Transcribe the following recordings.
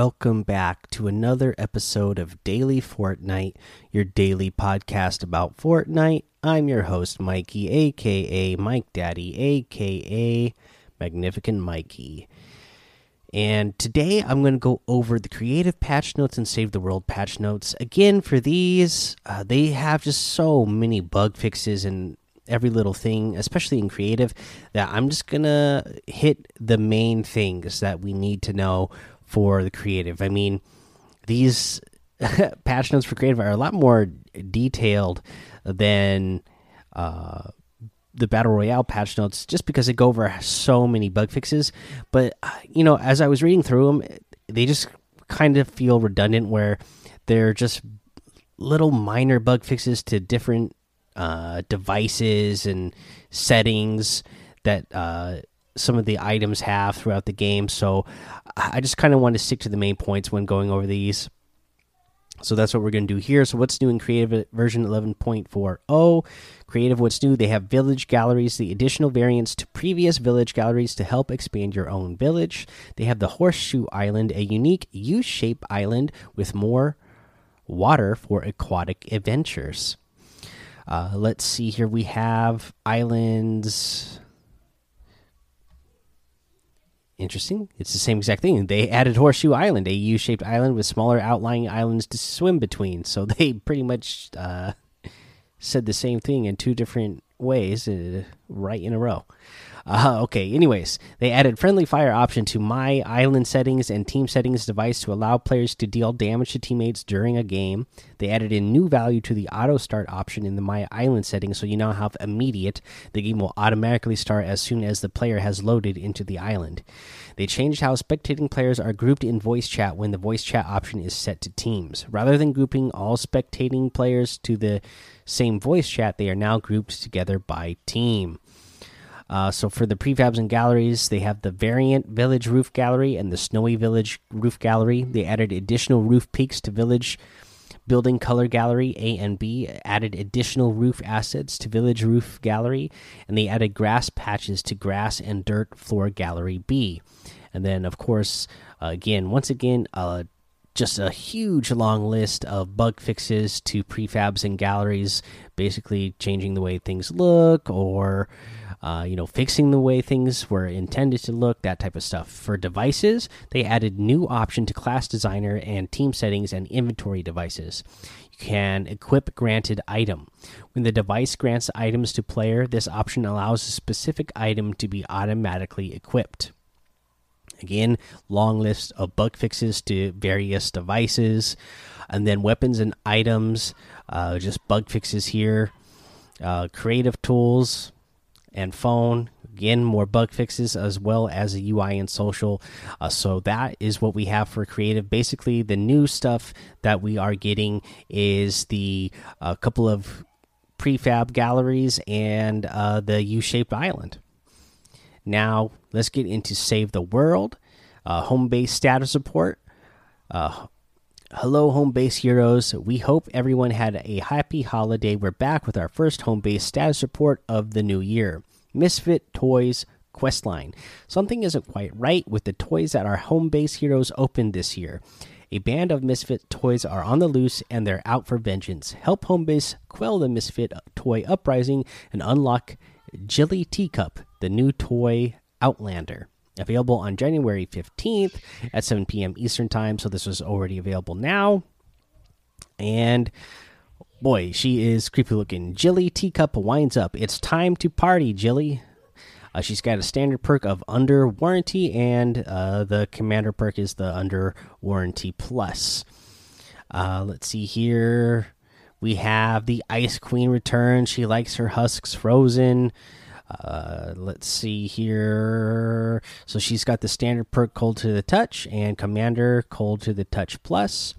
Welcome back to another episode of Daily Fortnite, your daily podcast about Fortnite. I'm your host, Mikey, aka Mike Daddy, aka Magnificent Mikey. And today I'm going to go over the creative patch notes and save the world patch notes. Again, for these, uh, they have just so many bug fixes and every little thing, especially in creative, that I'm just going to hit the main things that we need to know for the creative. I mean, these patch notes for creative are a lot more detailed than uh, the battle royale patch notes just because they go over so many bug fixes but uh, you know as i was reading through them they just kind of feel redundant where they're just little minor bug fixes to different uh, devices and settings that uh, some of the items have throughout the game so i just kind of want to stick to the main points when going over these so that's what we're going to do here. So what's new in Creative version 11.40? Creative what's new, they have village galleries, the additional variants to previous village galleries to help expand your own village. They have the Horseshoe Island, a unique U-shaped island with more water for aquatic adventures. Uh, let's see here. We have islands Interesting. It's the same exact thing. They added Horseshoe Island, a U shaped island with smaller outlying islands to swim between. So they pretty much uh, said the same thing in two different ways uh, right in a row. Uh, okay, anyways, they added friendly fire option to my island settings and team settings device to allow players to deal damage to teammates during a game. They added a new value to the auto start option in the my island settings, so you now have immediate. The game will automatically start as soon as the player has loaded into the island. They changed how spectating players are grouped in voice chat when the voice chat option is set to teams. Rather than grouping all spectating players to the same voice chat, they are now grouped together by team. Uh, so for the prefabs and galleries, they have the variant village roof gallery and the snowy village roof gallery. They added additional roof peaks to village building color gallery A and B. Added additional roof assets to village roof gallery, and they added grass patches to grass and dirt floor gallery B. And then, of course, uh, again, once again, uh, just a huge long list of bug fixes to prefabs and galleries, basically changing the way things look or uh, you know, fixing the way things were intended to look, that type of stuff. For devices, they added new option to class designer and team settings and inventory devices. You can equip granted item. When the device grants items to player, this option allows a specific item to be automatically equipped. Again, long list of bug fixes to various devices, and then weapons and items, uh, just bug fixes here. Uh, creative tools, and phone. Again, more bug fixes as well as a UI and social. Uh, so that is what we have for creative. Basically, the new stuff that we are getting is the a uh, couple of prefab galleries and uh, the U-shaped island. Now let's get into Save the World, uh, home base status report. Hello, home base heroes. We hope everyone had a happy holiday. We're back with our first home base status report of the new year. Misfit Toys questline. Something isn't quite right with the toys that our home base heroes opened this year. A band of misfit toys are on the loose and they're out for vengeance. Help Homebase quell the misfit toy uprising and unlock Jilly Teacup, the new toy Outlander. Available on January 15th at 7 p.m. Eastern Time, so this was already available now. And Boy, she is creepy looking. Jilly Teacup winds up. It's time to party, Jilly. Uh, she's got a standard perk of under warranty, and uh, the commander perk is the under warranty plus. Uh, let's see here. We have the Ice Queen return. She likes her husks frozen. Uh, let's see here. So she's got the standard perk cold to the touch and commander cold to the touch plus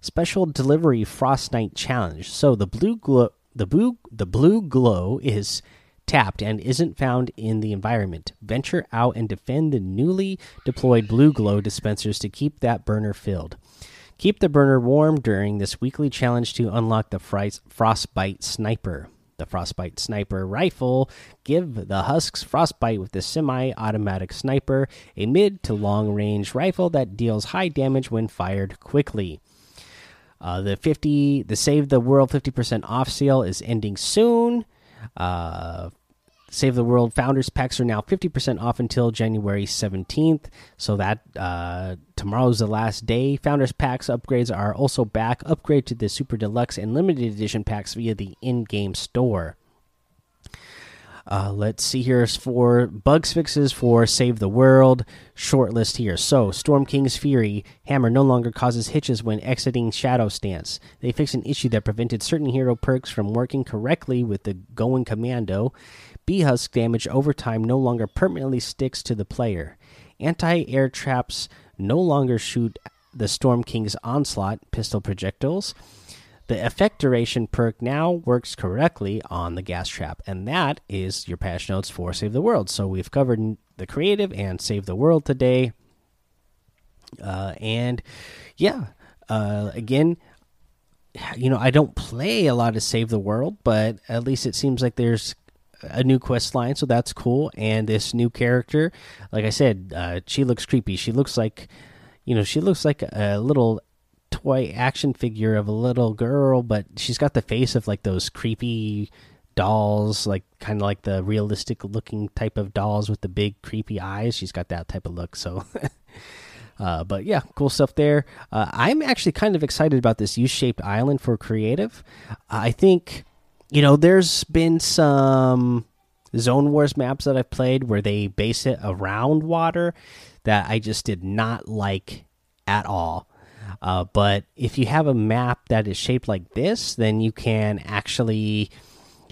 special delivery Frostnite challenge. So the blue glow, the blue, the blue glow is tapped and isn't found in the environment. Venture out and defend the newly deployed blue glow dispensers to keep that burner filled. Keep the burner warm during this weekly challenge to unlock the Frostbite Sniper. The Frostbite Sniper Rifle give the Husks Frostbite with the semi-automatic sniper, a mid to long range rifle that deals high damage when fired quickly. Uh, the 50 the Save the World 50% off sale is ending soon. Uh, Save the World Founders packs are now 50% off until January 17th. So that uh, tomorrow's the last day. Founders packs upgrades are also back. Upgrade to the Super Deluxe and Limited Edition packs via the in game store. Uh, let's see here for bugs fixes for Save the World. Short list here. So, Storm King's Fury Hammer no longer causes hitches when exiting Shadow Stance. They fixed an issue that prevented certain hero perks from working correctly with the Going Commando. B Husk damage over time no longer permanently sticks to the player. Anti air traps no longer shoot the Storm King's Onslaught pistol projectiles. The effect duration perk now works correctly on the gas trap, and that is your patch notes for Save the World. So we've covered the creative and Save the World today. Uh, and yeah, uh, again, you know, I don't play a lot of Save the World, but at least it seems like there's a new quest line, so that's cool. And this new character, like I said, uh, she looks creepy. She looks like, you know, she looks like a little toy action figure of a little girl, but she's got the face of like those creepy dolls, like kind of like the realistic looking type of dolls with the big creepy eyes. She's got that type of look. So, uh, but yeah, cool stuff there. Uh, I'm actually kind of excited about this U shaped island for creative. I think, you know, there's been some Zone Wars maps that I've played where they base it around water that I just did not like at all. Uh, but if you have a map that is shaped like this, then you can actually,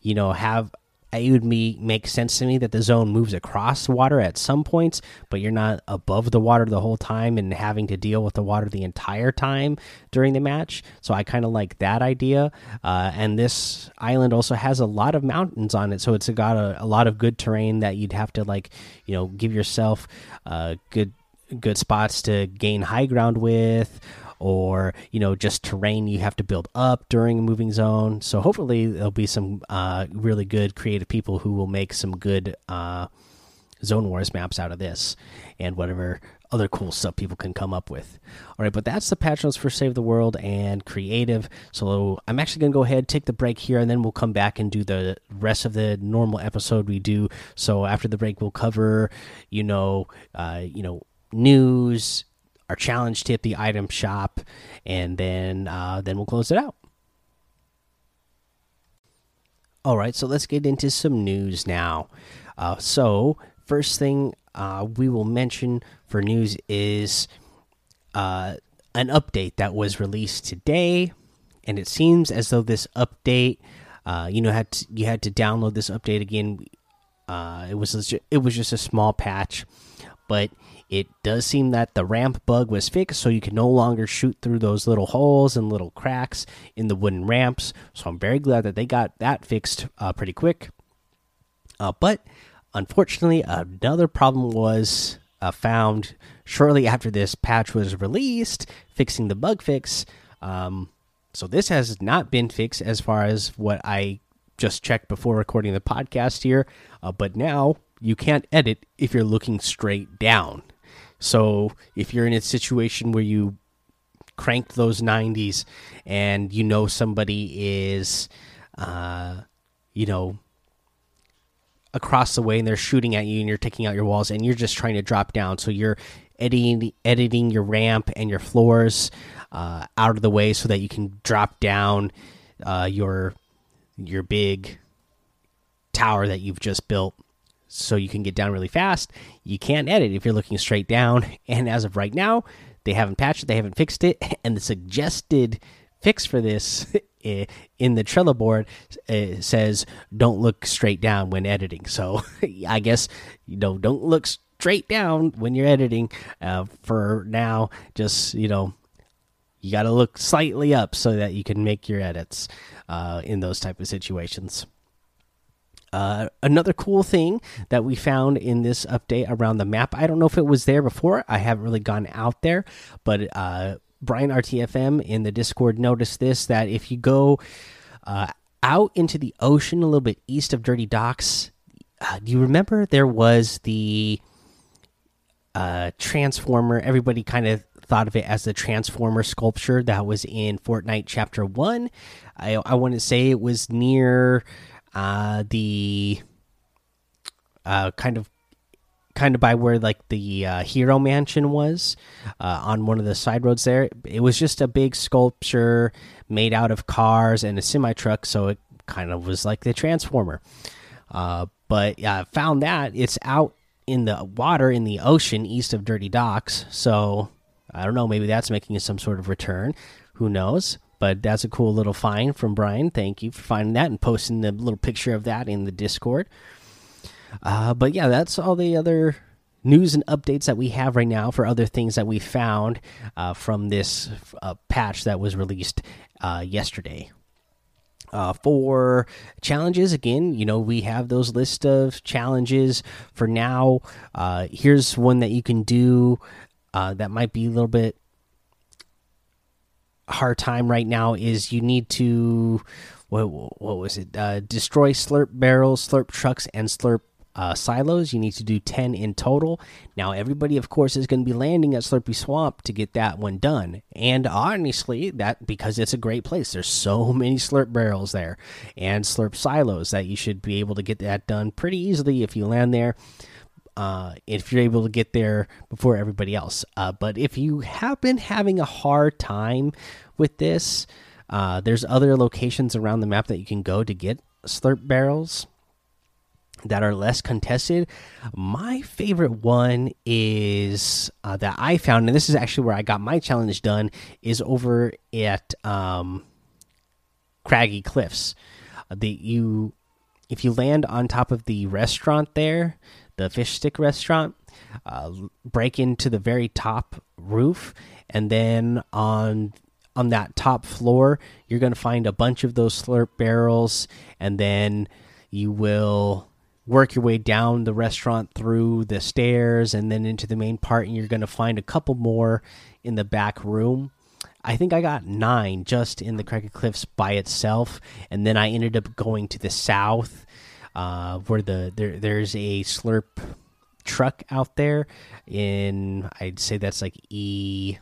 you know, have it would be, make sense to me that the zone moves across water at some points, but you're not above the water the whole time and having to deal with the water the entire time during the match. So I kind of like that idea. Uh, and this island also has a lot of mountains on it, so it's got a, a lot of good terrain that you'd have to like, you know, give yourself uh, good good spots to gain high ground with or you know just terrain you have to build up during a moving zone. So hopefully there'll be some uh, really good creative people who will make some good uh, zone wars maps out of this and whatever other cool stuff people can come up with. All right, but that's the patch notes for Save the World and Creative. So I'm actually going to go ahead, take the break here, and then we'll come back and do the rest of the normal episode we do. So after the break, we'll cover, you know, uh, you know, news, our challenge tip, the item shop, and then uh, then we'll close it out. All right, so let's get into some news now. Uh, so first thing uh, we will mention for news is uh, an update that was released today, and it seems as though this update, uh, you know, had to, you had to download this update again. Uh, it was it was just a small patch, but it does seem that the ramp bug was fixed, so you can no longer shoot through those little holes and little cracks in the wooden ramps. So I'm very glad that they got that fixed uh, pretty quick. Uh, but unfortunately, another problem was uh, found shortly after this patch was released, fixing the bug fix. Um, so this has not been fixed as far as what I just checked before recording the podcast here. Uh, but now you can't edit if you're looking straight down. So if you're in a situation where you cranked those 90s and you know somebody is, uh, you know, across the way and they're shooting at you and you're taking out your walls and you're just trying to drop down. So you're editing editing your ramp and your floors uh, out of the way so that you can drop down uh, your your big tower that you've just built so you can get down really fast. You can't edit if you're looking straight down. And as of right now, they haven't patched it, they haven't fixed it, and the suggested fix for this in the Trello board uh, says don't look straight down when editing. So I guess you know don't look straight down when you're editing. Uh, for now, just you know you got to look slightly up so that you can make your edits uh, in those type of situations. Uh, another cool thing that we found in this update around the map, I don't know if it was there before. I haven't really gone out there, but uh, Brian RTFM in the Discord noticed this that if you go uh, out into the ocean a little bit east of Dirty Docks. Uh, do you remember there was the uh, Transformer? Everybody kind of thought of it as the Transformer sculpture that was in Fortnite Chapter 1. I, I want to say it was near uh, the uh, kind of kind of by where like the uh, hero mansion was uh, on one of the side roads there. It was just a big sculpture made out of cars and a semi truck so it kind of was like the transformer. Uh, but yeah found that it's out in the water in the ocean east of dirty docks so i don't know maybe that's making some sort of return. Who knows but that's a cool little find from brian thank you for finding that and posting the little picture of that in the discord uh, but yeah, that's all the other news and updates that we have right now for other things that we found uh, from this uh, patch that was released uh, yesterday. Uh, for challenges, again, you know, we have those list of challenges for now. Uh, here's one that you can do that might be a little bit hard time right now is you need to what what was it uh, destroy slurp barrels slurp trucks and slurp uh, silos. You need to do 10 in total. Now, everybody, of course, is going to be landing at Slurpy Swamp to get that one done. And honestly, that because it's a great place. There's so many slurp barrels there and slurp silos that you should be able to get that done pretty easily if you land there. Uh, if you're able to get there before everybody else. Uh, but if you have been having a hard time with this, uh, there's other locations around the map that you can go to get slurp barrels that are less contested. My favorite one is uh, that I found, and this is actually where I got my challenge done, is over at um, Craggy Cliffs. Uh, you, if you land on top of the restaurant there, the fish stick restaurant, uh, break into the very top roof, and then on on that top floor, you're going to find a bunch of those slurp barrels, and then you will work your way down the restaurant through the stairs and then into the main part and you're going to find a couple more in the back room. I think i got nine just in the Craggy cliffs by itself and then i ended up going to the south uh, where the there there's a slurp truck out there in i'd say that's like e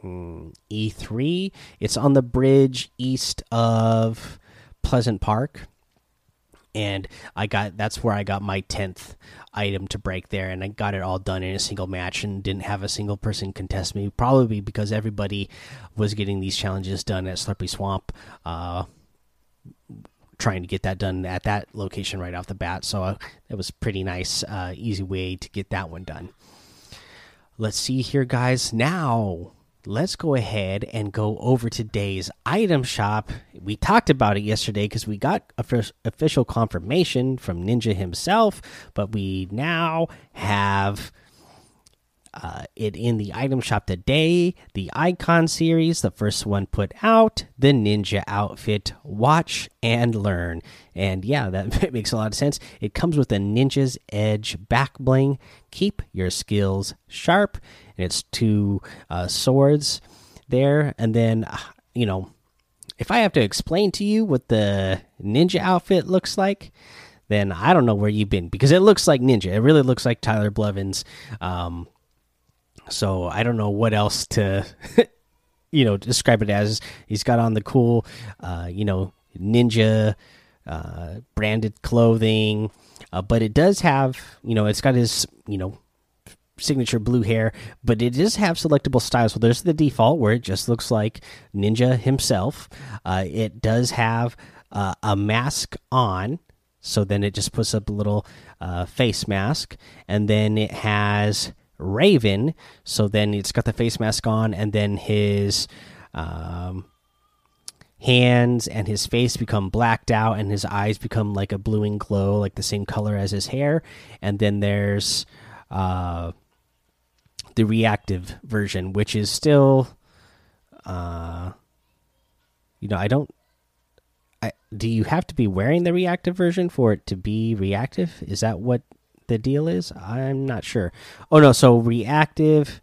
hmm, e3 it's on the bridge east of pleasant park and I got that's where I got my tenth item to break there, and I got it all done in a single match, and didn't have a single person contest me. Probably because everybody was getting these challenges done at Slurpy Swamp, uh, trying to get that done at that location right off the bat. So uh, it was pretty nice, uh, easy way to get that one done. Let's see here, guys. Now let's go ahead and go over today's item shop. We talked about it yesterday because we got official confirmation from Ninja himself, but we now have uh, it in the item shop today. The Icon series, the first one put out, the Ninja outfit. Watch and learn. And yeah, that makes a lot of sense. It comes with a Ninja's Edge back bling. Keep your skills sharp. And it's two uh, swords there. And then, uh, you know, if I have to explain to you what the Ninja outfit looks like, then I don't know where you've been because it looks like Ninja. It really looks like Tyler Blevins. Um, so I don't know what else to, you know, describe it as. He's got on the cool, uh, you know, ninja uh, branded clothing, uh, but it does have, you know, it's got his, you know, signature blue hair, but it does have selectable styles. So there's the default where it just looks like Ninja himself. Uh, it does have uh, a mask on, so then it just puts up a little uh, face mask, and then it has Raven. So then it's got the face mask on, and then his um, hands and his face become blacked out, and his eyes become like a bluing glow, like the same color as his hair. And then there's uh, the reactive version, which is still, uh, you know, I don't. I, do you have to be wearing the reactive version for it to be reactive? Is that what the deal is? I'm not sure. Oh no, so reactive.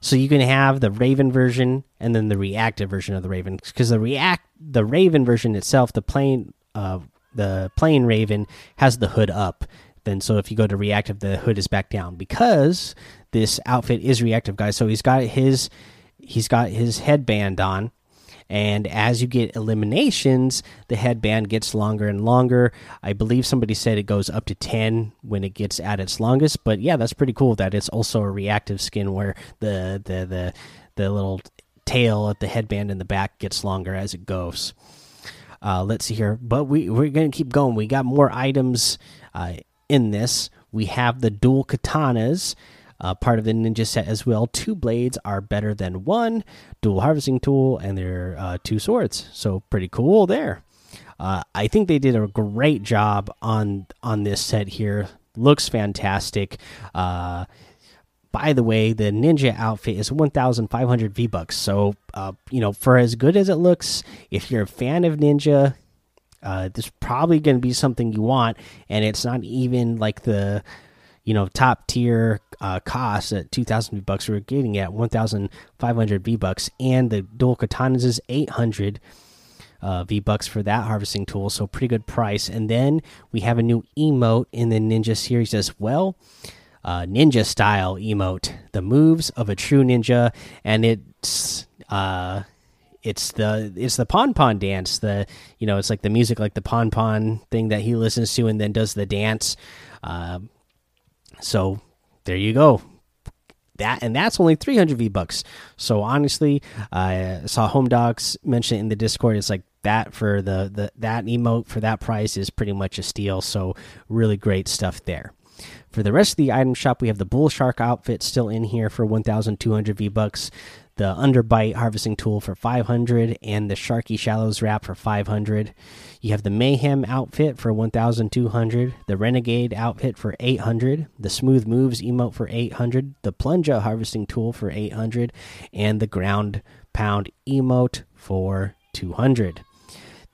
So you can have the Raven version and then the reactive version of the Raven because the react the Raven version itself, the plain uh, the plain Raven has the hood up. Then so if you go to reactive, the hood is back down because this outfit is reactive, guys. So he's got his he's got his headband on and as you get eliminations the headband gets longer and longer. I believe somebody said it goes up to 10 when it gets at its longest but yeah that's pretty cool that it's also a reactive skin where the the the, the little tail at the headband in the back gets longer as it goes. Uh, let's see here but we, we're gonna keep going. We got more items uh, in this. We have the dual katanas uh, part of the ninja set as well. Two blades are better than one dual harvesting tool, and they're uh, two swords. So pretty cool there. Uh, I think they did a great job on on this set here. Looks fantastic. Uh, by the way, the ninja outfit is 1,500 V bucks. So, uh, you know, for as good as it looks, if you're a fan of ninja, uh, this is probably going to be something you want. And it's not even like the you know top tier uh, cost at 2000 v bucks we're getting at 1500 v bucks and the dual katanas is 800 uh, v bucks for that harvesting tool so pretty good price. And then we have a new emote in the ninja series as well uh, ninja style emote the moves of a true ninja and it's uh it's the it's the pon pon dance the you know it's like the music like the pon pon thing that he listens to and then does the dance. Uh, so there you go. That and that's only 300 V bucks. So honestly, I saw Home Dogs mention it in the Discord. It's like that for the the that emote for that price is pretty much a steal. So really great stuff there. For the rest of the item shop, we have the Bull Shark outfit still in here for 1,200 V bucks the underbite harvesting tool for 500 and the sharky shallows wrap for 500 you have the mayhem outfit for 1200 the renegade outfit for 800 the smooth moves emote for 800 the plunger harvesting tool for 800 and the ground pound emote for 200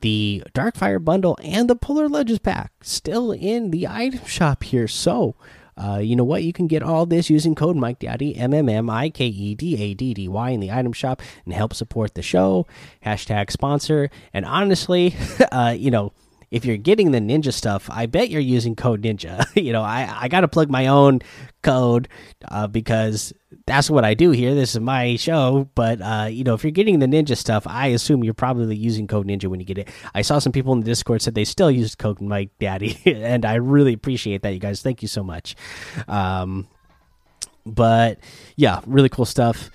the darkfire bundle and the polar legends pack still in the item shop here. So uh, you know what? You can get all this using code Mike Daddy M M M I K E D A D D Y in the item shop and help support the show. Hashtag sponsor. And honestly, uh, you know, if you're getting the ninja stuff, I bet you're using code ninja. you know, I I got to plug my own code uh, because that's what I do here. This is my show, but uh, you know, if you're getting the ninja stuff, I assume you're probably using code ninja when you get it. I saw some people in the Discord said they still use code Mike Daddy, and I really appreciate that, you guys. Thank you so much. Um, but yeah, really cool stuff.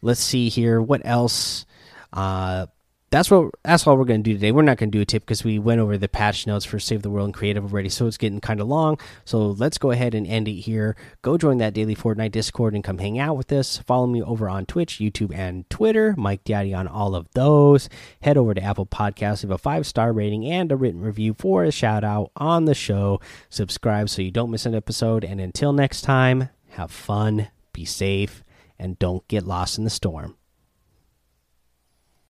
Let's see here. What else? Uh, that's what that's all we're going to do today. We're not going to do a tip because we went over the patch notes for Save the World and Creative already, so it's getting kind of long. So let's go ahead and end it here. Go join that daily Fortnite Discord and come hang out with us. Follow me over on Twitch, YouTube, and Twitter. Mike Daddy on all of those. Head over to Apple Podcasts, leave a five star rating and a written review for a shout out on the show. Subscribe so you don't miss an episode. And until next time, have fun, be safe, and don't get lost in the storm.